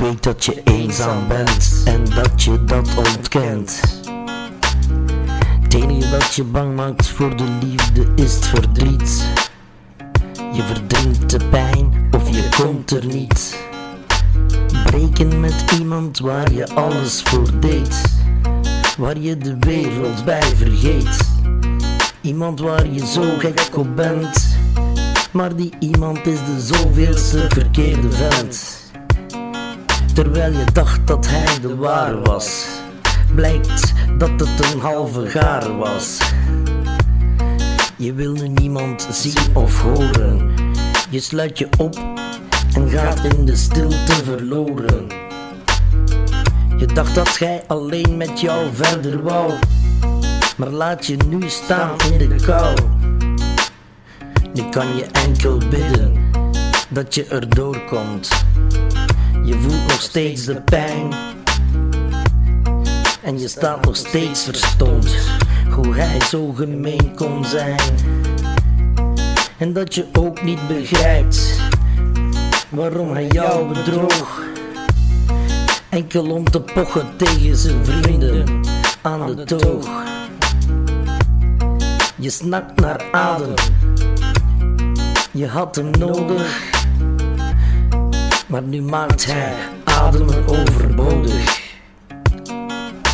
weet dat je eenzaam bent en dat je dat ontkent. Het enige dat je bang maakt voor de liefde is het verdriet. Je verdrinkt de pijn of je komt er niet. Breken met iemand waar je alles voor deed. Waar je de wereld bij vergeet. Iemand waar je zo gek op bent. Maar die iemand is de zoveelste verkeerde vent. Terwijl je dacht dat hij de ware was, blijkt dat het een halve gaar was. Je wil nu niemand zien of horen. Je sluit je op en gaat in de stilte verloren. Je dacht dat gij alleen met jou verder wou, maar laat je nu staan in de kou. Nu kan je enkel bidden dat je erdoor komt. Je voelt nog steeds de pijn. En je staat nog steeds verstoord hoe hij zo gemeen kon zijn. En dat je ook niet begrijpt waarom hij jou bedroog. Enkel om te pochen tegen zijn vrienden aan de toog. Je snakt naar adem, je had hem nodig. Maar nu maakt hij ademen overbodig.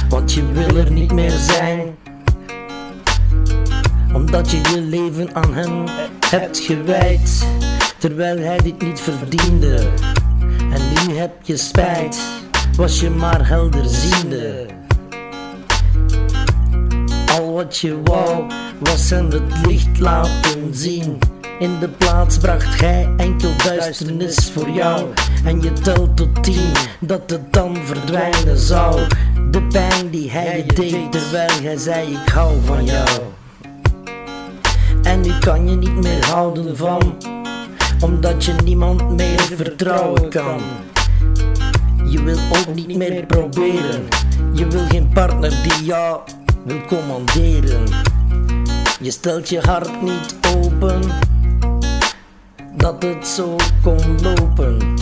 Want je wil er niet meer zijn. Omdat je je leven aan hem hebt gewijd. Terwijl hij dit niet verdiende. En nu heb je spijt. Was je maar helderziende. Al wat je wou was hem het licht laten zien. In de plaats bracht gij enkel duisternis voor jou. En je telt tot tien, dat het dan verdwijnen zou. De pijn die hij je deed, terwijl hij zei: Ik hou van jou. En nu kan je niet meer houden van, omdat je niemand meer vertrouwen kan. Je wil ook niet meer proberen. Je wil geen partner die jou wil commanderen. Je stelt je hart niet open dat het zo kon lopen.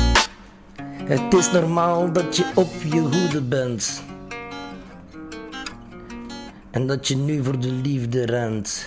Het is normaal dat je op je hoede bent. En dat je nu voor de liefde rent.